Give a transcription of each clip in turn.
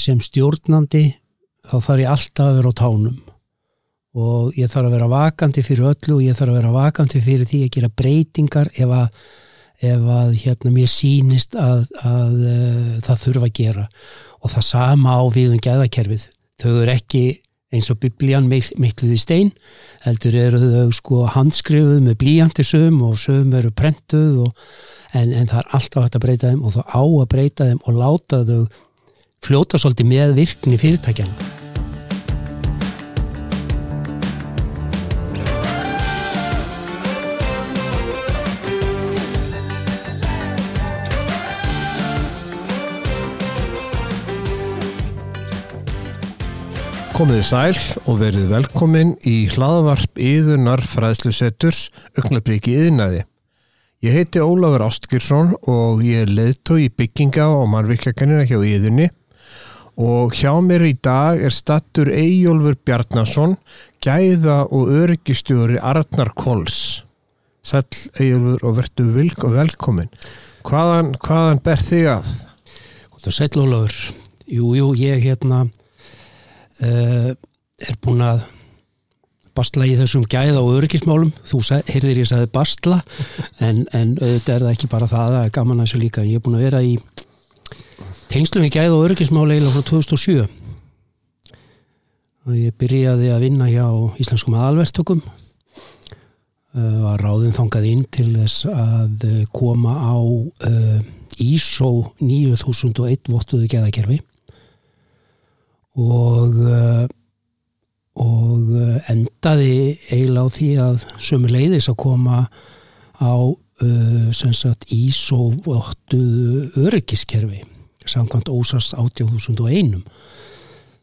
sem stjórnandi þá þarf ég alltaf að vera á tánum. Og ég þarf að vera vakandi fyrir öllu og ég þarf að vera vakandi fyrir því að gera breytingar ef að, ef að hérna, mér sínist að, að uh, það þurfa að gera. Og það sama á við um gæðakerfið. Þau eru ekki eins og biblían mittluð í stein heldur eru þau sko handskrifuð með blíjanti sögum og sögum eru prentuð og, en, en það er alltaf hægt að breyta þeim og þá á að breyta þeim og láta þau fljóta svolítið með virkni fyrirtækjana Komiði sæl og verið velkomin í hlaðavarp Íðunar fræðslusetturs Ögnabríki Íðinæði. Ég heiti Ólafur Ástgjursson og ég er leðtó í bygginga og mannvirkjaganina hjá Íðunni og hjá mér í dag er stattur Eyjólfur Bjarnason, gæða og öryggistjóri Arnar Kols. Sæl Eyjólfur og verðu vilk og velkomin. Hvaðan, hvaðan ber þig að? Sæl Ólafur, jú, jú, ég hérna uh, er búin að bastla í þessum gæða og öryggismálum þú heyrðir ég að það er bastla en, en auðvitað er það ekki bara það það er gaman að þessu líka, ég er búin að vera í tengslum í gæða og öryggismáli eða frá 2007 og ég byrjaði að vinna hjá Íslenskum aðalvertökum uh, var ráðin þangað inn til þess að koma á uh, ISO 9001 vottuðu gæðakerfi. Og og endaði eiginlega á því að sömu leiðis að koma á uh, sagt, ISO 8 öryggiskerfi samkvæmt ósast 80.001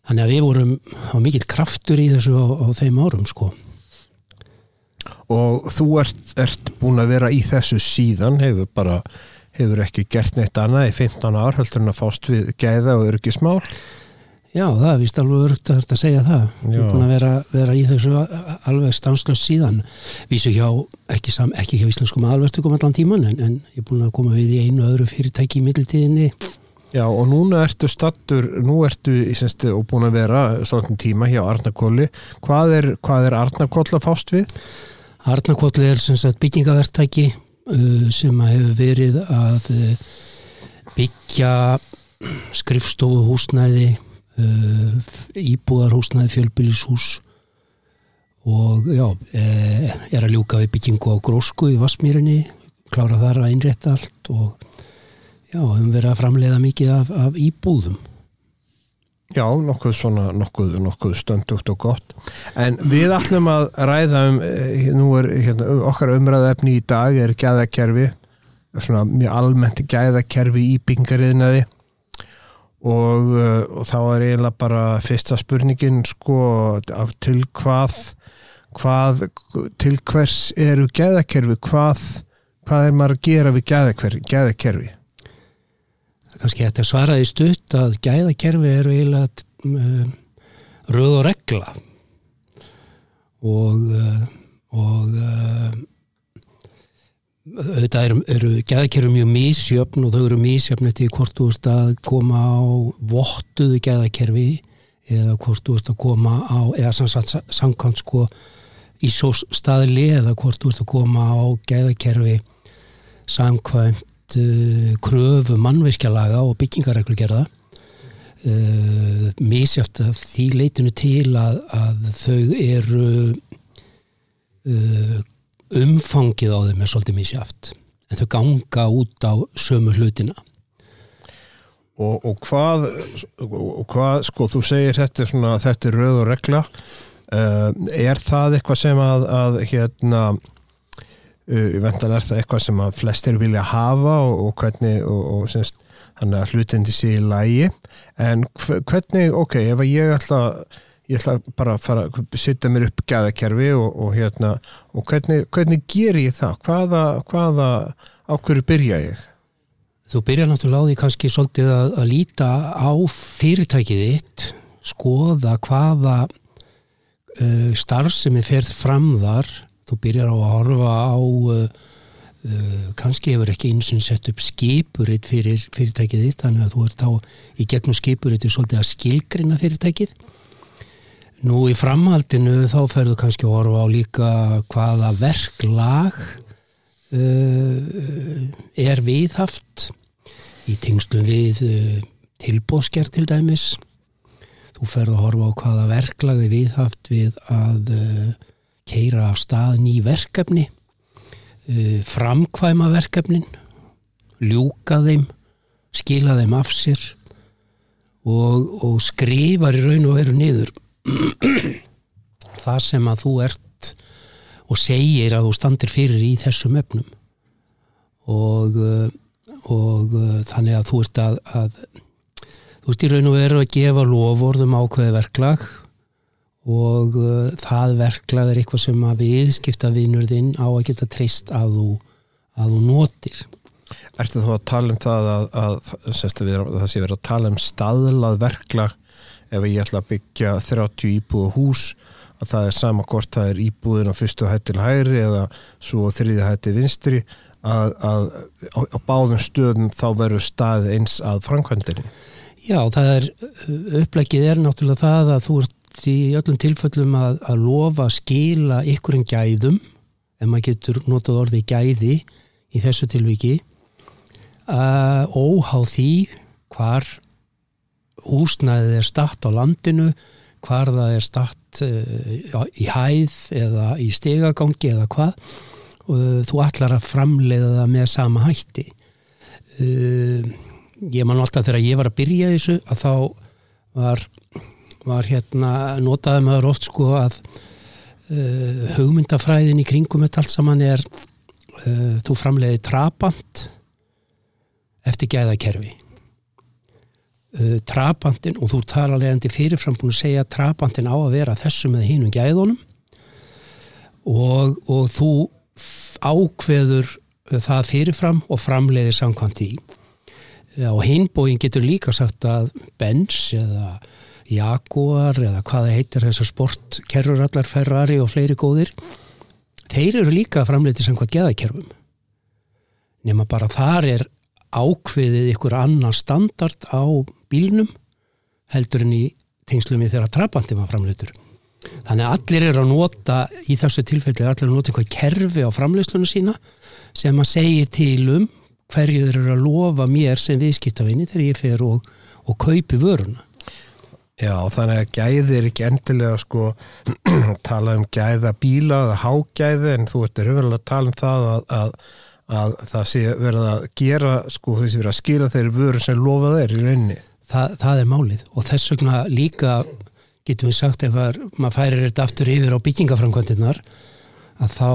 þannig að við vorum á mikill kraftur í þessu á, á þeim árum sko Og þú ert, ert búin að vera í þessu síðan hefur bara hefur ekki gert neitt annað í 15 ár heldur en að fást við gæða og öryggismál Já, það er vist alveg örugt að segja það. Ég er búin að vera, vera í þessu alveg stanslöst síðan. Vísu hjá, ekki, sam, ekki hjá íslenskum alverðtökum allan tíman, en, en ég er búin að koma við í einu öðru fyrirtæki í middeltíðinni. Já, og núna ertu stattur, nú ertu í senstu og búin að vera svolítið tíma hjá Arnarkóli. Hvað er, er Arnarkól að fást við? Arnarkól er sagt byggingavertæki uh, sem hefur verið að uh, byggja skrifstofu húsnæði Uh, íbúðarhúsnaði fjölbylishús og já, eh, er að ljúka við byggingu á grósku í Vasmýrinni klára þar að einrétta allt og já, hefum verið að framleiða mikið af, af íbúðum. Já, nokkuð svona nokkuð, nokkuð stöndugt og gott. En við ætlum að ræða um eh, nú er hérna, okkar umræðaefni í dag er gæðakerfi svona mjög almennt gæðakerfi í byggingariðnaði. Og, uh, og þá er eiginlega bara fyrsta spurningin sko til hvað, hvað til hvers eru gæðakerfi? Hvað, hvað er maður að gera við gæðakerfi kannski þetta svaraði stutt að gæðakerfi eru eiginlega um, röð og regla. Og uh, og uh, auðvitað eru, eru gæðakerfi mjög mísjöfn og þau eru mísjöfn eftir hvort þú ert að koma á vottuðu gæðakerfi eða hvort þú ert að koma á eða samkvæmt sko í svo staðli eða hvort þú ert að koma á gæðakerfi samkvæmt uh, kröfu mannverkjalaga og byggingareglugerða uh, mísjöfn að því leitinu til að, að þau eru uh, umfangið á þeim er svolítið mísjáft en þau ganga út á sömu hlutina. Og, og hvað og hvað, sko, þú segir þetta er svona, þetta er rauð og regla. Uh, er það eitthvað sem að, að hérna vendan er það eitthvað sem að flestir vilja hafa og, og hvernig og, og semst, þannig að hlutindi sé í lægi en hvernig, ok, ef ég ætla ég ætla bara að fara að setja mér upp gæðakerfi og, og hérna og hvernig, hvernig ger ég það? Hvaða, hvaða ákveður byrja ég? Þú byrja náttúrulega á því kannski svolítið að, að líta á fyrirtækið þitt skoða hvaða uh, starf sem er ferð fram þar þú byrjar á að horfa á uh, uh, kannski hefur ekki eins og sett upp skipuritt fyrir fyrirtækið þitt þannig að þú ert á í gegnum skipuritt svolítið að skilgrina fyrirtækið. Nú í framhaldinu þá ferðu kannski að orfa á líka hvaða verklag uh, er viðhaft í tengslum við uh, tilbóðsker til dæmis. Þú ferðu að horfa á hvaða verklagi viðhaft við að uh, keira af stað ný verkefni uh, framkvæma verkefnin ljúka þeim skila þeim af sér og, og skrifar í raun og veru niður það sem að þú ert og segir að þú standir fyrir í þessum efnum. Og, uh, og uh, þannig að þú ert að, að þú ert í raun og veru að gefa lofórðum ákveði verklag og uh, það verklag er eitthvað sem að viðskipta vinnurðinn á að geta treyst að þú, að þú notir Ertu þú að tala um það að, að, að, að það sé verið að tala um staðlað verklag ef ég ætla að byggja 30 íbúða hús að það er sama hvort það er íbúðin á fyrstu hættil hægri eða svo þriði hætti vinstri að, að á, á báðum stöðum þá verður stað eins að framkvæmdini. Já, það er upplegið er náttúrulega það að þú ert í öllum tilfellum að, að lofa að skila ykkurinn gæðum en maður getur notað orðið gæði í þessu tilviki uh, óháð því hvar húsnæðið er statt á landinu hvar það er statt uh, í hæð eða í stegagangi eða hvað uh, þú ætlar að framleiða það með sama hætti. Uh, ég man alltaf þegar ég var að byrja þessu að þá var, var hérna notaði maður oft sko að uh, hugmyndafræðin í kringum þetta allt saman er uh, þú framleiði trabant eftir gæðakerfi. Uh, trabandin og þú tala legandi fyrirfram búin að segja að trabandin á að vera þessu með hínum gæðunum. Og, og þú ákveður það fyrirfram og framleiðir samkvæmt í og hinbóin getur líka sagt að Benz eða Jaguar eða hvaða heitir þessar sportkerrur allar Ferrari og fleiri góðir þeir eru líka framleiðir samkvæmt geðakerfum nema bara þar er ákveðið ykkur annar standard á bílnum heldur en í tengslum við þeirra trabandi maður framleitur. Þannig að allir eru að nota í þessu tilfelli, allir eru að nota eitthvað kerfi á framleislunum sína sem að segja til um hverju þeir eru að lofa mér sem viðskiptavinni þegar ég fer og, og kaupi vöruna. Já, þannig að gæði er ekki endilega sko tala um gæða bíla eða hágæði en þú ert raunverulega að tala um það að, að að það sé verið að gera sko þessi verið að skila þeirri vöru sem lofa þeir í rauninni. Þa, það er málið og þess vegna líka getum við sagt ef að, maður færir þetta aftur yfir á byggingaframkvæmtinnar að þá,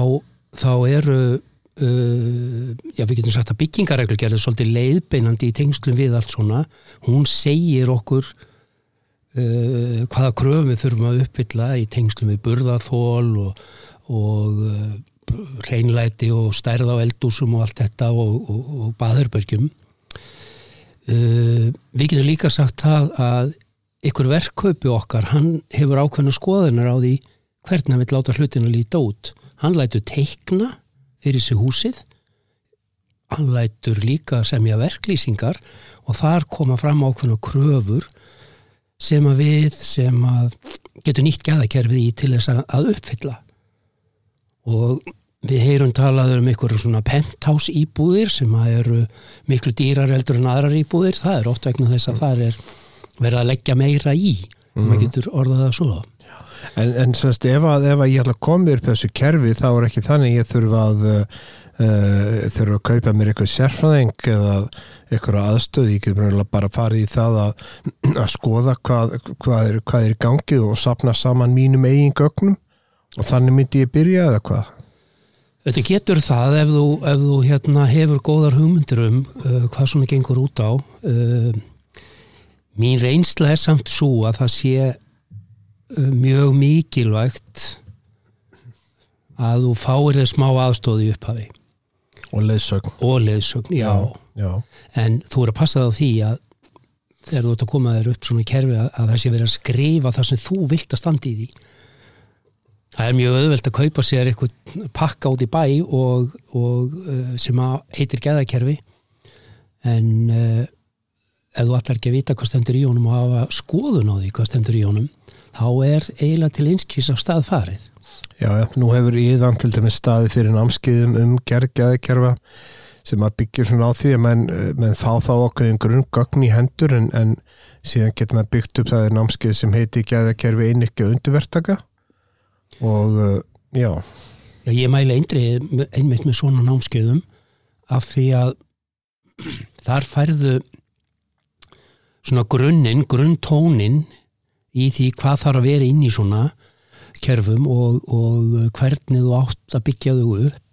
þá eru uh, já við getum sagt að byggingareglu gerður svolítið leiðbeinandi í tengslum við allt svona, hún segir okkur uh, hvaða kröfum við þurfum að uppbylla í tengslum við burðathól og, og uh, reynlæti og stærð á eldúsum og allt þetta og, og, og baðurbergjum uh, við getum líka sagt það að ykkur verkkaupi okkar hann hefur ákveðna skoðunar á því hvernig hann vil láta hlutin að líta út. Hann lætur teikna fyrir sig húsið. Hann lætur líka semja verklýsingar og þar koma fram ákveðna kröfur sem að við sem að getur nýtt gæðakerfið í til þess að uppfylla. Og við heyrum talaður um einhverju svona penthouse íbúðir sem að eru miklu dýrar eldur en aðrar íbúðir. Það er oft vegna þess að það er verið að leggja meira í mm. maður getur orðað það svo En, en semst ef að, ef að ég ætla að koma upp þessu kerfi þá er ekki þannig ég þurfa að uh, þurfa að kaupa mér eitthvað sérfræðing eða eitthvað aðstöð ég getur bara fara í það að, að skoða hvað, hvað, er, hvað er í gangi og sapna saman mínum eigin gögnum. Og þannig myndi ég byrja eða hvað? Þetta getur það ef þú, ef þú hérna, hefur góðar hugmyndir um uh, hvað svona gengur út á. Uh, mín reynsla er samt svo að það sé mjög mikilvægt að þú fáir þess smá aðstóði upphafi. Og leðsögn. Og leðsögn, já. já. En þú er að passa það á því að þegar þú ert að koma þér upp svona í kerfi að, að það sé verið að skrifa það sem þú vilt að standi í því Það er mjög auðvelt að kaupa sér eitthvað pakka út í bæ og, og uh, sem heitir geðakerfi en uh, ef þú ætlar ekki að vita hvað stendur í honum og hafa skoðun á því hvað stendur í honum þá er eiginlega til einskís á stað farið. Já, já, nú hefur íðan til dæmis staði fyrir námskiðum um gerð geðakerfa sem að byggja svona á því að menn, menn fá þá okkur einn grunngögn í hendur en, en síðan getur maður byggt upp það er námskið sem heiti geðakerfi einnikki undirvertaka og uh, já. já ég mæli einmitt með svona námskeiðum af því að þar færðu svona grunninn, grunntónin í því hvað þarf að vera inn í svona kerfum og, og hvernig þú átt að byggja þau upp.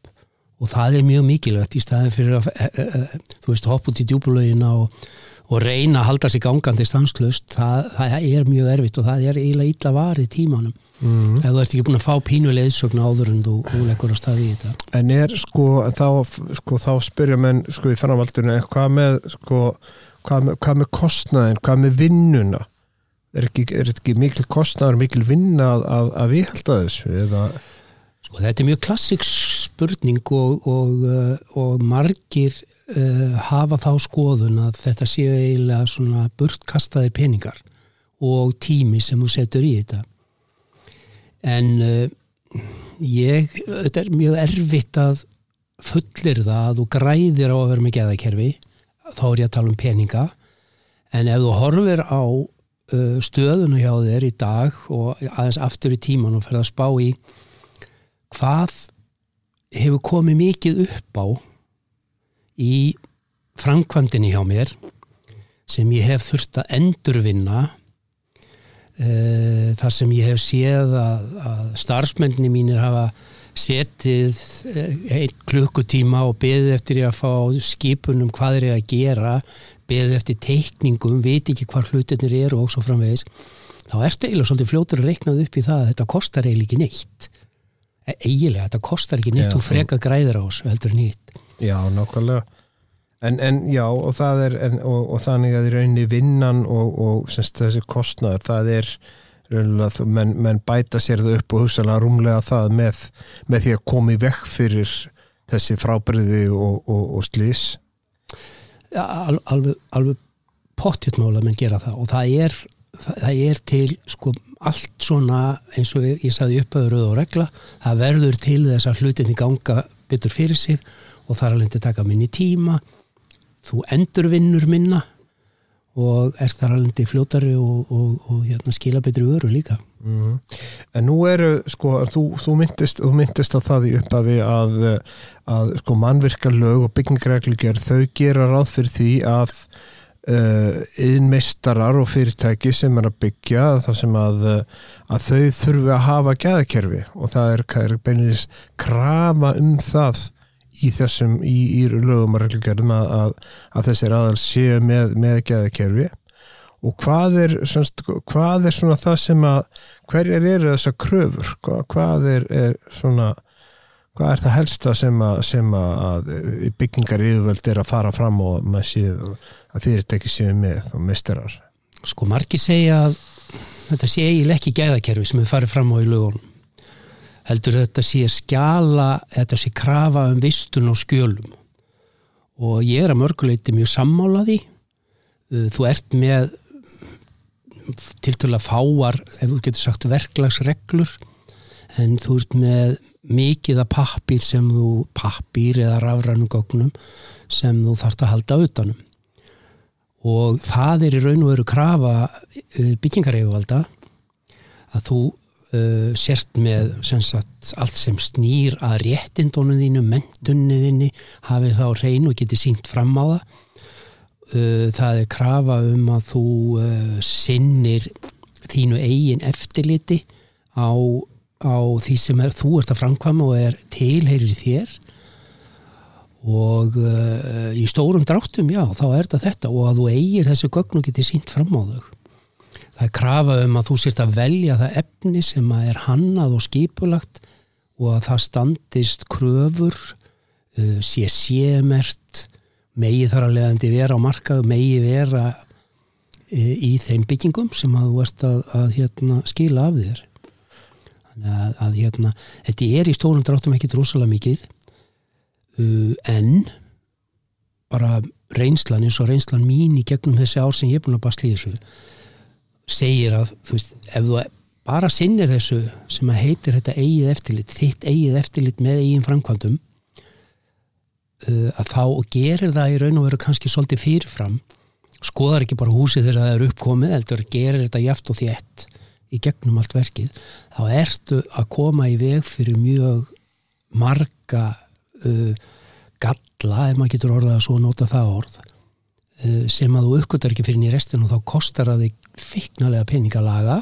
Og það er mjög mikilvægt í staðin fyrir að e, e, e, þú veist, hoppa út í djúbulögina og, og reyna að halda sig gangandi stanslust, það, það er mjög erfitt og það er eiginlega illa varið tímanum. Mm. ef þú ert ekki búin að fá pínuleg eðsögn áður en þú, leggur á staði í þetta. En er sko, þá, sko, þá spyrja menn sko í framvaldinu, hvað með sko, hvað með, hvað með kostnaðin, hvað með vinnuna er ekki, er ekki mikil kostnaður, mikil vinna að, að, að viðhalda þessu eða? Sko þetta er mjög klassik spurning og, og, uh, og margir uh, hafa þá skoðun að þetta séu eiginlega svona burtkastaði peningar og tími sem þú setur í þetta. En uh, ég, þetta er mjög erfitt að fullir það að þú græðir á að vera með geðakerfi þá er ég að tala um peninga. En ef þú horfir á uh, stöðunu hjá þér í dag og aðeins aftur í tíman og ferð að spá í hvað hefur komið mikið upp á í framkvæmdini hjá mér sem ég hef þurft að endurvinna Eh, þar sem ég hef séð að, að starfsmenninni mínir hafa setið eh, einn klukkutíma og beðið eftir að fá skipunum hvað er ég að gera beðið eftir teikningum, veit ekki hvað hlutinir eru og svo framvegis þá ertu eiginlega svolítið fljótur að reiknað upp í það að þetta kostar eiginlega ekki neitt. E, eiginlega, þetta kostar ekki neitt þú freka græðir á þessu heldur nýtt Já, nákvæmlega. En, en já, og það er, en, og, og þannig að í rauninni vinnan og, og semst, þessi kostnæður, það er rauninni, menn, menn bæta sér það upp og hugsaðlega rúmlega það með, með því að komi vekk fyrir þessi frábriði og, og slís. Alveg, alveg pottjutmála menn gera það og það er, það, það er til sko allt svona eins og ég sagði uppaður og regla, það verður til þess að hlutinni ganga byttur fyrir sig og það er alveg að taka minni tíma. Þú endurvinnur minna og er þar alveg fljótari og, og, og hérna, skila betri vöru líka mm. En nú eru sko, þú, þú, myndist, þú myndist að það í uppafi að, að sko, mannvirkarlög og byggingreglugjör þau gera ráð fyrir því að yðnmeistarar uh, og fyrirtæki sem er að byggja þar sem að, að þau þurfi að hafa gæðakerfi og það er, er beinleins krafa um það í þessum, í, í lögum og reglgjörðum að, að, að þessir aðal séu með, með geðakerfi. Og hvað er, semst, hvað er svona það sem að hverjar eru þessar kröfur? Hvað, hvað er, er svona hvað er það helsta sem að, sem að byggingar yfirvöld er að fara fram og maður séu að fyrirtæki séu með og misterar Sko margi segja að þetta sé eiginlega ekki gæðakerfi sem við farið fram á í lögunum heldur þetta sé skjala, þetta sé krafa um vistun og skjölum. Og ég er að mörguleiti mjög sammálaði uh, þú ert með tiltöla fáar ef þú getur sagt verklagsreglur en þú ert með mikið að pappir sem þú pappir eða rafrænum góknum sem þú þarfst að halda utanum og það er í raun og veru krafa uh, byggingareiguvalda að þú uh, sért með sagt, allt sem snýr að réttindónu þínu, mentunni þínu hafið þá reyn og geti sínt fram á það. Uh, það er krafa um að þú uh, sinnir þínu eigin eftirliti á, á því sem er, þú ert að framkvæma og er tilheyrir þér. Og uh, í stórum dráttum já, þá er þetta þetta og að þú eigir þessu gögn og geti sínt fram á þau það er krafa um að þú sért að velja það efni sem að er hannað og skipulagt og að það standist kröfur uh, sé sémert megi þar að leiðandi vera á markað megi vera uh, í þeim byggingum sem að þú ert að, að hérna, skila af þér. Þannig að, að hérna, þetta er í stórum dráttum ekki rosalega mikið uh, en bara reynslan eins og reynslan mín í gegnum þessi ár sem ég er búin að basla í þessu segir að þú veist, ef þú bara sinnir þessu sem að heitir þetta eigið eftirlit, þitt eigið eftirlit með eigin framkvæmdum uh, að þá gerir það í raun og veru kannski svolítið fyrirfram skoðar ekki bara húsið þegar það er uppkomið heldur gerir þetta jæft og þétt í gegnum allt verkið þá ertu að koma í veg fyrir mjög marga uh, galla, ef maður getur orðað að svo nota það orð uh, sem að þú uppgötar ekki fyrir nýja restin og þá kostar að þig fikknalega peningalaga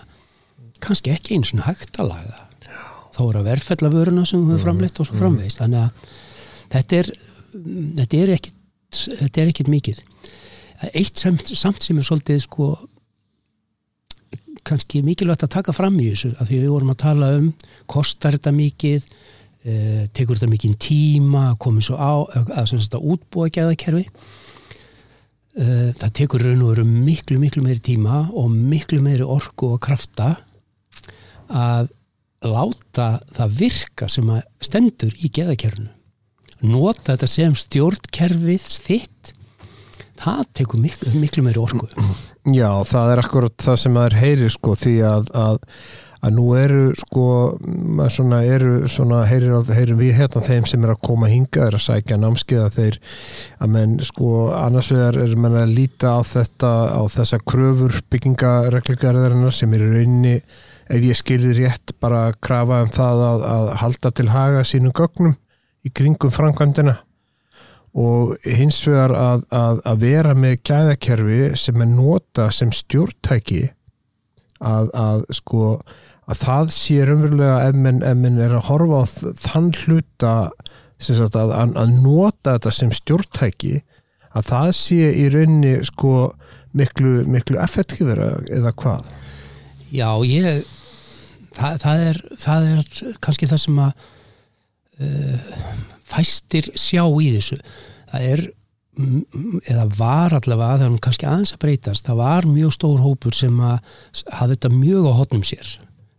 kannski ekki eins og hægt að laga. Þá er að verðfella vöruna sem við höfum framleitt og svo framveist þannig að þetta er þetta er ekkit, þetta er ekkit mikið. Eitt samt, samt sem er svolítið sko kannski mikilvægt að taka fram í þessu af því við vorum að tala um kostar þetta mikið eh, tekur þetta mikið tíma komið svo á að, að, að útbúa gæðakerfi það tekur raun og veru miklu miklu meiri tíma og miklu meiri orku og krafta að láta það virka sem að stendur í geðakerfinu. Nota þetta sem stjórnkerfið þitt það tekur miklu, miklu meiri orku. Já, það er akkurat það sem maður heyri sko því að, að, að nú eru sko svona, eru svona heyrir, heyrir við hérna þeim sem er að koma hinga er að sækja námskiða þeir að menn sko annars vegar er mann að líta á þetta á þessa kröfur byggingareglugarðarinnar sem er í rauninni ef ég skilir rétt bara að krafa um það að, að halda til haga sínum gögnum í kringum framkvæmdina. Og hins vegar að, að, að vera með gæðakerfi sem er nota sem stjórntæki að, að sko að það sé raunverulega ef minn, ef minn er að horfa á þann hluta sagt, að nota þetta sem stjórntæki að það sé í rauninni sko miklu, miklu effektífera eða hvað? Já, ég það, það, er, það er kannski það sem að uh, fæstir sjá í þessu. Það er eða var allavega það er kannski aðeins að breytast það var mjög stór hópur sem að hafði þetta mjög á hotnum sér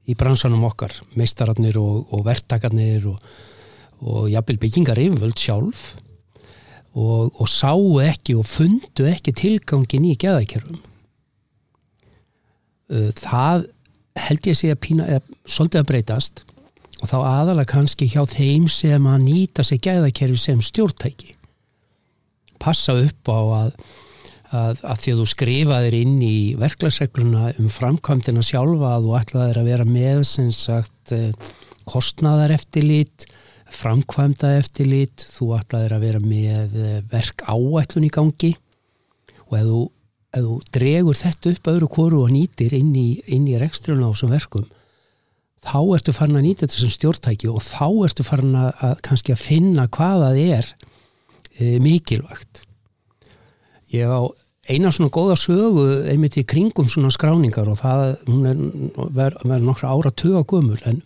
í bransanum okkar, meistararnir og, og verktakarnir og, og jafnvel byggingar yfirvöld sjálf og, og sáu ekki og fundu ekki tilgangin í geðakerfum. Það held ég að segja pína, eða, svolítið að breytast og þá aðalega kannski hjá þeim sem að nýta sig gæðakerfi sem stjórntæki. Passa upp á að, að, að því að þú skrifaðir inn í verklagsregluna um framkvæmdina sjálfa að þú ætlaðir að vera með sem sagt eh, kostnaðar eftirlit framkvæmda eftirlit þú ætlaðir að vera með eh, verk áætlun í gangi. Og ef þú, ef þú dregur þetta upp öðru kóru og nýtir inn í, í rekstruna á þessum verkum þá ertu farin að nýta þetta sem stjórntæki og þá ertu farin að, að kannski að finna hvaða það er e, mikilvægt. Ég á eina svona góða sögu einmitt í kringum svona skráningar og það, hún er verið nokkra ára tuga gömul en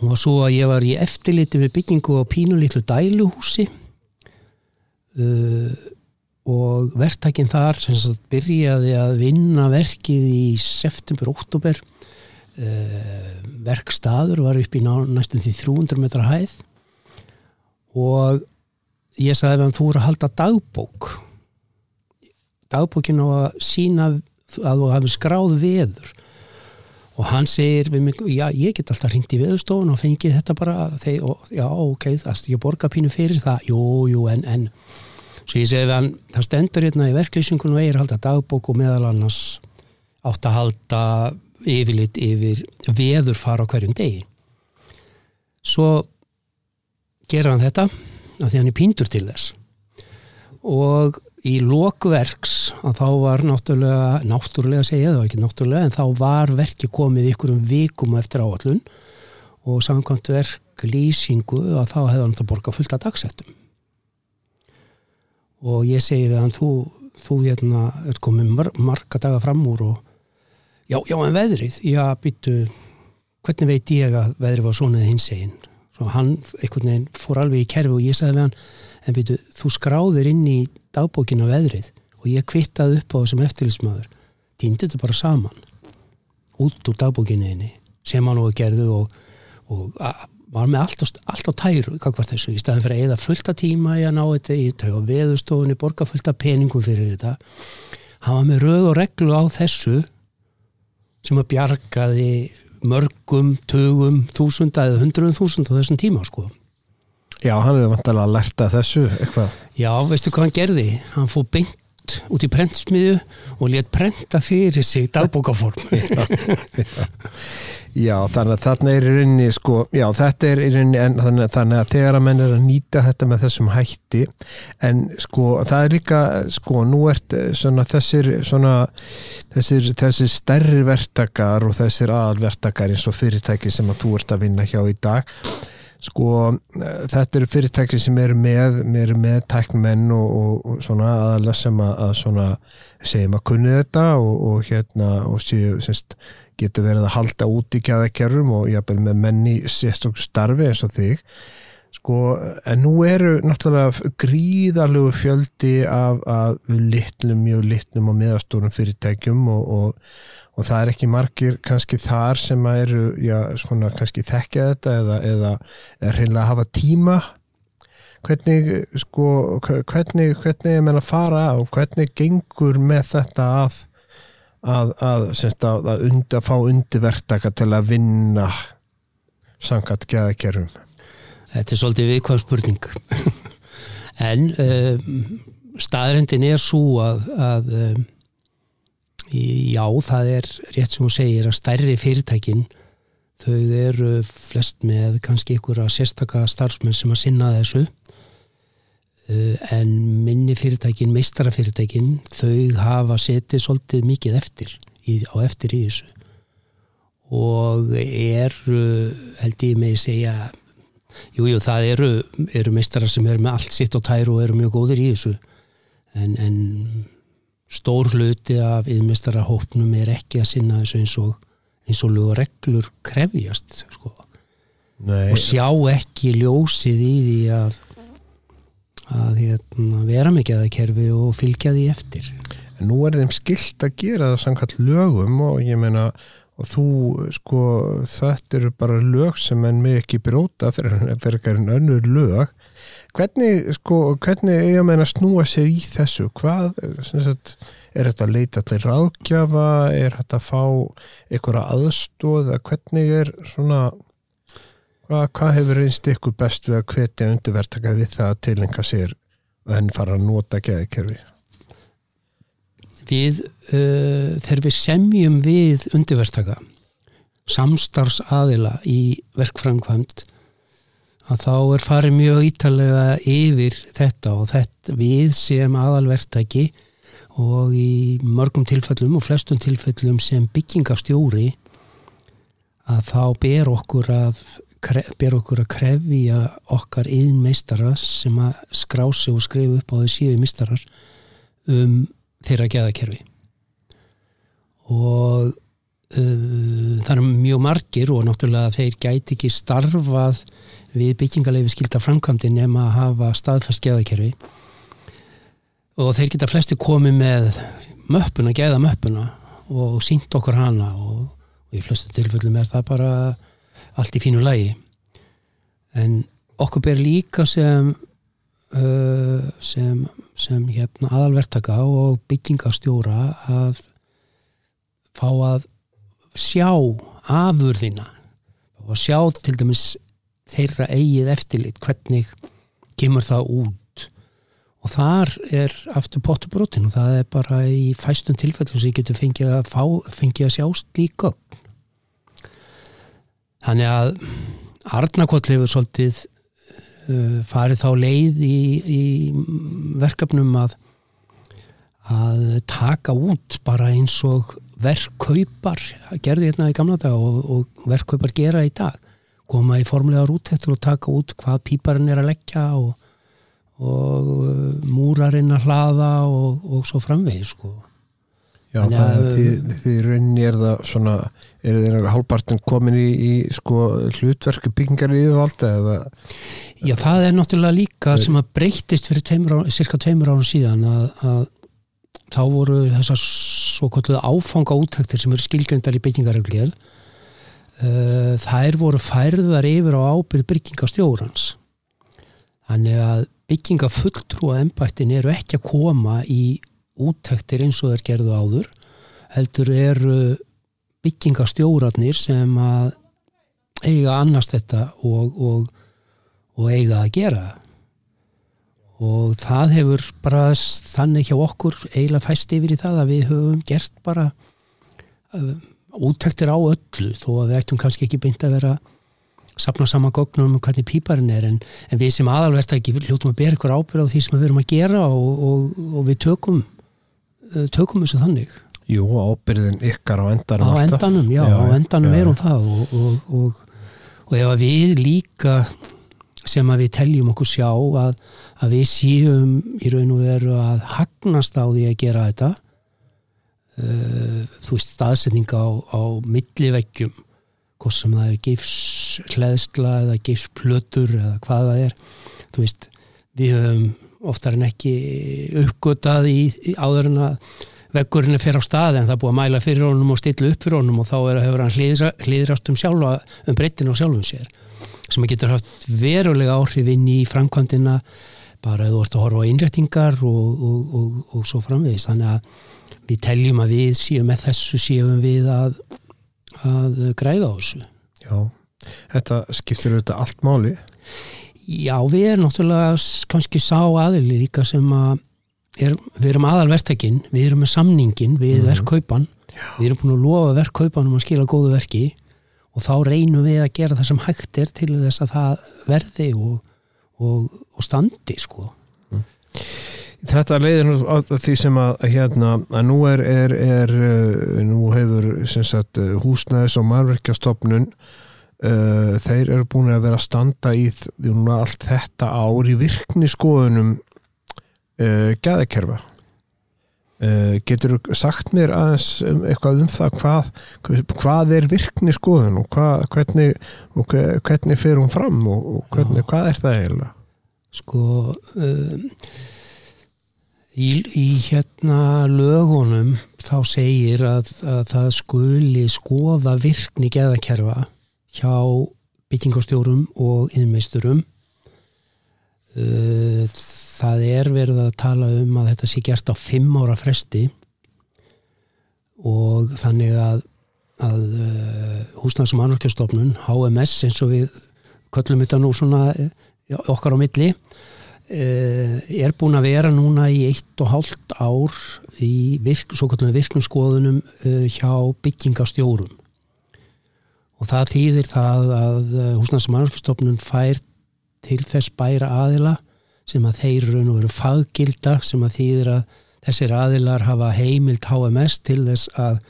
hún var svo að ég var í eftirliti við byggingu á pínulítlu dæluhúsi uh, og verktakinn þar sem sagt byrjaði að vinna verkið í september-óttúber uh, verkstaður var upp í næstum því 300 metra hæð og ég sagði að þú eru að halda dagbók dagbókin á að sína að þú hafi skráð veður. Og hann segir mig, já ég get alltaf ringt í veðustofun og fengið þetta bara þeir, og, já ok, það er ekki borgarpínu fyrir það. Jú, jú, en, en svo ég segi hann, það stendur hérna í verklýsingun og eigir að halda dagbók og meðal annars átt að halda yfirleitt yfir veður fara á hverjum degi. Svo gera hann þetta af því hann er píndur til þess. Og í lokverks að þá var náttúrulega náttúrulega segja það ekki náttúrulega en þá var verki komið ykkur um vikum eftir áallun og samkvæmt verk lýsingu að þá hefði hann að borga fullt að dagsettum og ég segi við hann þú, þú hérna er komið mar marga daga fram úr og já, já en veðrið? Já býtu, hvernig veit ég að veðrið var svona hins eginn svo hann einhvern veginn fór alveg í kerfi og ég sagði við hann en býtu, þú skráðir inn í dagbókinu veðrið og ég kvittaði upp á þessum eftirlismöður týndi þetta bara saman út úr dagbókinu einni sem hann og gerðu og, og a- var með allt allt á tæru þessu, í staðin fyrir að eða fullta tíma í að ná þetta í þau og veðustofunni borga fullta peningum fyrir þetta hann var með röð og reglu á þessu sem að bjargaði mörgum, tugum, þúsunda eða hundruðum þúsunda á þessum tíma sko. Já, hann hefur vantilega að þessu eitthvað. Já, veistu hvað hann gerði? Hann fór beint út í prentsmiðu og létt prenta fyrir sig dagbókaform. Já, þannig að þarna er í rauninni sko, já, þetta er í rauninni en, þannig, þannig að þegar að menn er að nýta þetta með þessum hætti en sko, það er líka sko, nú ert eh, svona þessir svona, þessir, þessir stærri vertakar og þessir aðalvertakar eins og fyrirtæki sem að þú ert að vinna hjá í dag sko, eh, þetta eru fyrirtæki sem eru með, eru með tæknumenn og, og, og svona aðalega sem að, að svona segjum að kunni þetta og, og hérna og séu semst getur verið að halda út í kjæðakerrum og jafnvel með menni sérstokk starfi eins og þig. Sko, en nú eru náttúrulega gríðarlegu fjöldi af, af litlum, mjög litlum og meðastórum fyrirtækjum og, og, það er ekki margir kannski þar sem eru, já, svona kannski þekkja þetta eða, eða er hreinlega að hafa tíma. Hvernig, sko, hvernig hvernig er menn að fara og hvernig gengur með þetta að að, að, semst, að, að, und, fá undirverktaka til að vinna samkvæmt geðakerfum? Þetta er svolítið viðkvæm spurning. en um, staðrendin er svo að, að um, já, það er rétt sem hún segir að stærri fyrirtækin þau eru flest með kannski ykkur að sérstaka starfsmenn sem að sinna þessu. Uh, en minni fyrirtækin, meistarafyrirtækin þau hafa setið svolítið mikið eftir í, á eftir í þessu. Og er held ég með að segja Jújú, jú, það eru, eru meistarar sem eru með allt sitt og tæru og eru mjög góðir í þessu. En, en stór hluti af yðmestara hópnum er ekki að sinna þessu eins og eins og lög og reglur krefjast sko. Og sjá ekki ljósið í því að að hérna, vera með geðakerfi og fylgja því eftir. En nú er þeim skilt að gera það samkvæmt lögum og ég meina og þú, sko, þetta eru bara lög sem enn mig ekki bróta fyrir, fyrir en önnur lög hvernig, sko, hvernig eiga meina að snúa sér í þessu? Hvað, sagt, er þetta að leita til ráðgjafa, er þetta að fá einhverja aðstóð hvernig er svona hvað, hvað hefur einst ykkur best við að hvetja undirvertaka við það að tilenga sér en fara að nota geðkerfi við, uh, þegar við semjum við undirverstaka samstarfs aðila í verkframkvæmt að þá er farið mjög ítalega yfir þetta og þetta við sem aðalverktaki og í mörgum tilfellum og flestum tilfellum sem byggingastjóri að þá ber okkur að ber okkur að krefja okkar yðin meistara sem að skrási og skrifa upp á þau síðu meistarar um þeirra geðakerfi og uh, það er mjög margir og náttúrulega þeir gæti ekki starfað við byggingarleifi skilda framkvæmdi nema að hafa staðfæst geðakerfi og þeir geta flesti komið með möppuna, geða möppuna og sínt okkur hana og, og í flestu tilfellum er það bara allt í fínu lægi en okkur ber líka sem uh, sem, sem hérna aðalvertaka og byggingastjóra að fá að sjá afurðina og sjá til dæmis þeirra eigið eftirlit hvernig kemur það út? Og þar er aftur pottubrotin og það er bara í fæstum tilfellum sem ég getur fengið að, fá, fengið að sjá slíka þannig að Arnakoll hefur svolítið uh, farið þá leið í, í verkefnum að að taka út bara eins og verkkaupar gerði hérna í gamla dag og, og verkkaupar gera í dag koma í formulega rúttektur og taka út hvað píparinn er að leggja og, og múrarinn að hlaða og, og svo framvegi sko. Já, Þannig að- því, rauninni er það svona, er það hálfpartin komin í, í sko hlutverku byggingar í yfirvalda eða? Já, það er náttúrulega líka sem að breytist fyrir tveimur, cirka tveimur árum síðan að, að þá voru þessar svo kvölduðu áfanga útæktir sem eru skilgrendar í byggingarreglið uh, þær voru færðar yfir á ábyrð byggingastjórans þannig að byggingafulltrúa embættin eru ekki að koma í úttektir eins og þeir gerðu áður heldur eru byggingastjórarnir sem að eiga annars þetta og, og, og eiga að gera og það hefur bara þannig hjá okkur eiginlega fæst yfir í það að við höfum gert bara úttektir á öllu þó að við ættum kannski ekki beint að vera sapna saman gognum um hvernig píparinn er en, en við sem aðalverst ekki hljóttum að bera ykkur ábyrð á því sem við verum að gera og, og, og við tökum uh, tökum þessu þannig Jú, ábyrðin ykkar á endanum á alltaf. endanum, já, Já, á endanum já, er hún það og, og, og, og ef við líka sem að við teljum okkur sjá að, að við séum í raun og veru að hagnast á því að gera þetta uh, þú veist staðsetning á, á milliveggjum hvort sem það er gifs hleðsla eða gifs plötur eða hvað það er. Þú veist, við höfum oftar en ekki uppgötað í, í áður en að veggurinn er fyrir á staði en það er búið að mæla fyrir honum og stilla upp fyrir honum og þá er að hefur hann hlýðra, hlýðrast um sjálfa um breytin og sjálfum sér sem að getur haft verulega áhrif inn í framkvæmdina bara ef þú ert að horfa á innrættingar og, og, og, og svo framvegist þannig að við teljum að við séum með þessu séum við að, að græða á þessu Já, þetta skiptir auðvitað allt máli. Já, við erum náttúrulega kannski sá aðili líka sem að er, við erum aðalvertakinn, við erum með samningin við Mhm. verkkaupan, við erum búin að lofa verkkaupanum að skila góðu verki og þá reynum við að gera það sem hægt er til þess að það verði og, og, og standi sko. Þetta leiðir nú á því sem að, að hérna, að nú er, er, er uh, nú hefur sagt uh, húsnæðis og mannverkjastofnun uh, þeir eru búin að vera að standa í núna allt þetta ár í virkni skoðunum uh, gæðakerfa uh, getur sagt mér aðeins um, eitthvað um það hvað, hvað er virkni skoðun og hvað, hvernig, og hve- hvernig fer hún fram og, og hvernig, hvað er það eiginlega? sko um, í, í hérna lögunum þá segir að, að það skuli skoða virkni geðakerfa hjá byggingastjórum og innmeisturum uh, það er verið að tala um að þetta sé gert á fimm ára fresti og þannig að, að uh, húsnæðs- og mannverkjastofnun HMS eins og við köllum þetta nú svona já, okkar á milli er búin að vera núna í eitt og hálft ár í virk, svo kallum virknumskoðunum eh, hjá byggingastjórum. Og það þýðir það að húsnæðs- og mannverkjastofnun fær til þess bæra aðila sem að þeir raun og veru faggilda sem að þýðir að þessir aðilar hafa heimild HMS til þess að,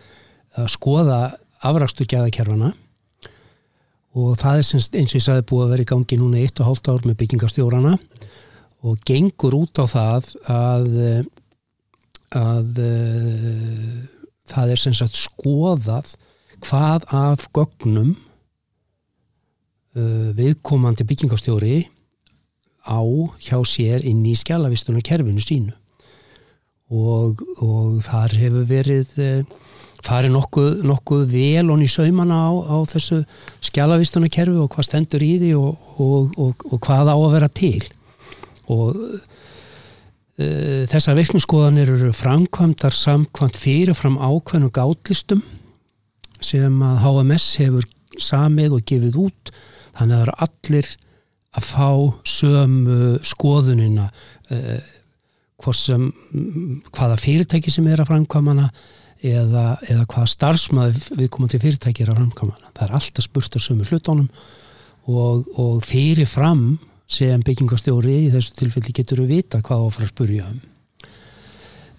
að skoða afrakstu gæðakerfana og það er eins og ég sagði búið að vera í gangi núna í eitt og hálft ár með byggingastjórana. og gengur út á það að að uh, það er sem sagt skoðað hvað af gögnum uh, viðkomandi byggingastjóri á hjá sér inn í skjálavistunum kerfinu sínu. Og, og þar hefur verið uh, farið nokkuð, nokkuð vel onni saumana á, á þessu skjálavistunum kerfi og hvað stendur í því og, og, og, og hvað á að vera til og uh, þessar virkningsskoðanir eru framkvæmdar samkvæmt fyrirfram ákveðnum gátlistum sem að HMS hefur samið og gefið út. Þannig að það eru allir að fá sömu skoðunina uh, sem hvaða fyrirtæki sem er að framkvæmana eða, eða hvaða starfsmaður við komum til fyrirtæki er að framkvæmana það er alltaf spurt á sömu hlutónum og, og fyrirfram sem byggingastjóri í þessu tilfelli getur við vita hvað á að fara að spurja um.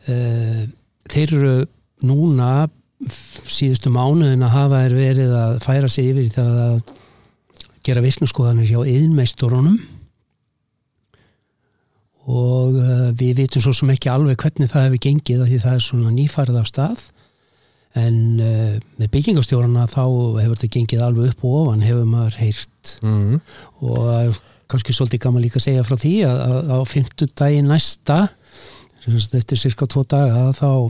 Uh, þeir eru núna síðustu mánuðin að hafa er verið að færa sig yfir það að gera virknuskoðanir hjá yðinmeistorunum og uh, við vitum svo sem ekki alveg hvernig það hefur gengið því það er svona nýfarið af stað. En uh, með byggingastjórana þá hefur þetta gengið alveg upp og ofan hefur maður heyrt. Mm. og uh, kannski svolítið gaman líka að segja frá því að, að á 50 dagi næsta eftir cirka tvo daga þá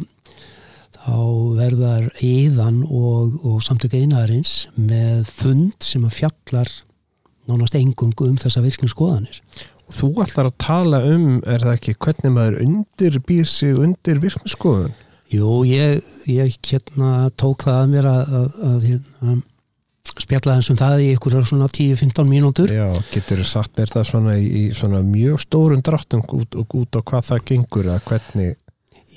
þá verðar Íðan og, og samtöku einaðarins með fund sem að fjallar nánast engungu um þessa virkni skoðanir. Þú ætlar að tala um, er það ekki, hvernig maður undirbýr sig undir virkniskoðun? Jú, ég, ég hérna tók það að mér að, að, að hérna, spjalla eins um það í ykkur svona 10-15 mínútur. Já, getur þú sagt mér það svona í, í svona mjög stórun dráttum út, út á hvað það gengur að hvernig?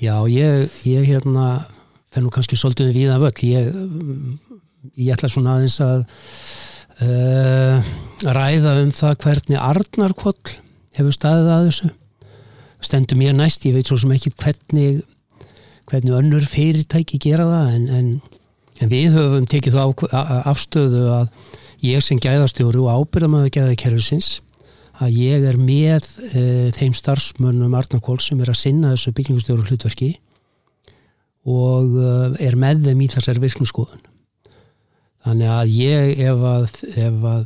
Já, ég, ég hérna fennu kannski svolítið við það völd. Ég, ég ætla svona aðeins að uh, ræða um það hvernig Arnarkoll hefur staðið að þessu. Stendur mér næst, ég veit svo sem ekki hvernig hvernig önnur fyrirtæki gera það en, en, en við höfum tekið þá afstöðu að ég sem gæðastjóru og ábyrðamöðu gæðakerfisins að ég er með e, þeim starfsmönnum Arnarkól sem er að sinna þessu byggingustjóru hlutverki og e, er með þeim í þessari virkningsskoðun þannig að ég ef að, ef að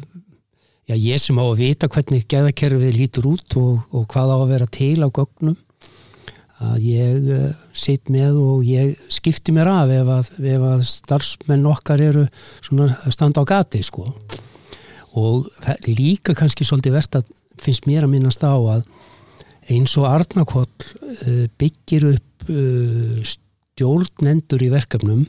já, ég sem á að vita hvernig gæðakerfið lítur út og, og hvað á að vera til á gögnum að ég uh, sitt með og ég skipti mér af ef að, ef að starfsmenn okkar eru standa á gati sko. Og það er líka kannski svolítið verðt að finnst mér að minnast á að eins og Arnakvoll uh, byggir upp uh, stjórnendur í verkefnum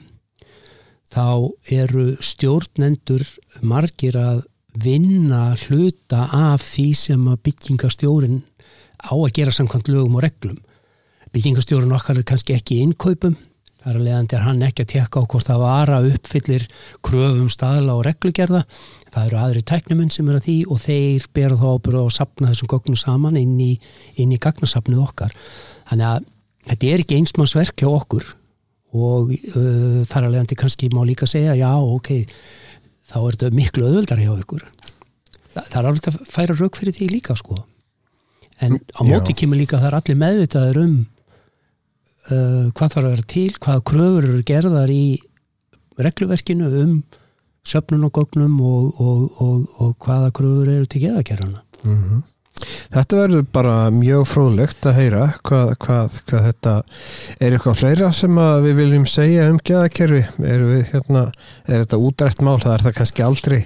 þá eru stjórnendur margir að vinna hluta af því sem að byggingastjórin á að gera samkvæmt lögum og reglum byggingastjórun okkar er kannski ekki innkaupum. Þar að leiðandi er hann ekki að tekka á hvort það vara uppfyllir kröfum staðla og reglugerða. Það eru aðri tæknumenn sem eru að því og þeir bera þá ábyrða og sapna þessum gögnum saman inn í, inn í gagnasapnið okkar. Þannig að þetta er ekki einsmannsverk hjá okkur og uh, þar að leiðandi kannski má líka segja já ok, þá er þetta miklu öðvöldar hjá okkur Þa, það er alveg að færa rauk fyrir því líka sko. En á móti kemur líka það er allir meðvitaður um uh, hvað þarf að vera til, hvaða kröfur eru gerðar í regluverkinu um söpnun og gognum og, og, og, og hvaða kröfur eru til geðakerrana. Mm -hmm. Þetta verður bara mjög fróðlegt að heyra hvað, hvað, hvað þetta er eitthvað fleira sem við viljum segja um geðakerfi er, við, hérna, er þetta útrætt mál, það er það kannski aldrei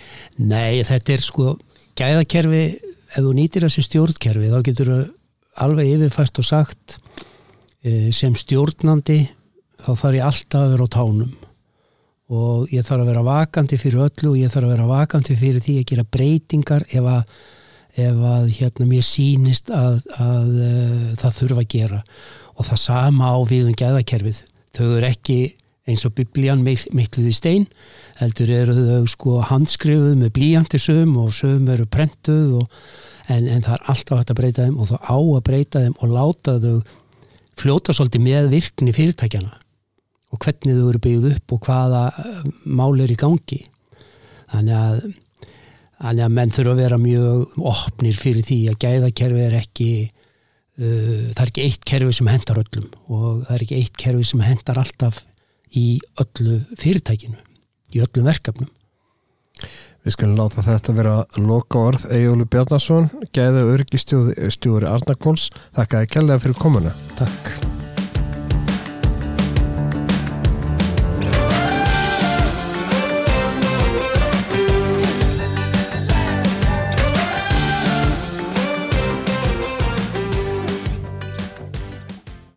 Nei, þetta er sko geðakerfi, ef þú nýtir þessi stjórnkerfi þá getur þú alveg yfirfært og sagt sem stjórnandi þá þarf ég alltaf að vera á tánum. Og ég þarf að vera vakandi fyrir öllu og ég þarf að vera vakandi fyrir því að gera breytingar ef að, ef að hérna, mér sínist að, að uh, það þurfa að gera. Og það sama á við um gæðakerfið. Þau eru ekki eins og biblían mittluði stein heldur eru þau sko handskrifuð með blíjandi sögum og sögum eru prentuð og, en, en það er alltaf hægt að breyta þeim og þá á að breyta þeim og láta þau fljóta svolítið með virkni fyrirtækjana og hvernig þau eru byggð upp og hvaða eh, mál er í gangi. Þannig að, þannig að menn þurfa að vera mjög opnir fyrir því að gæðakerfi er ekki uh, það er ekki eitt kerfi sem hendar öllum og það er ekki eitt kerfi sem hendar alltaf í öllu fyrirtækinu í öllum verkefnum Við skulum láta þetta vera loka orð Egjólu Bjarnason, gæða örgistjóri Arnarkóls Þakka að kella fyrir komuna. Takk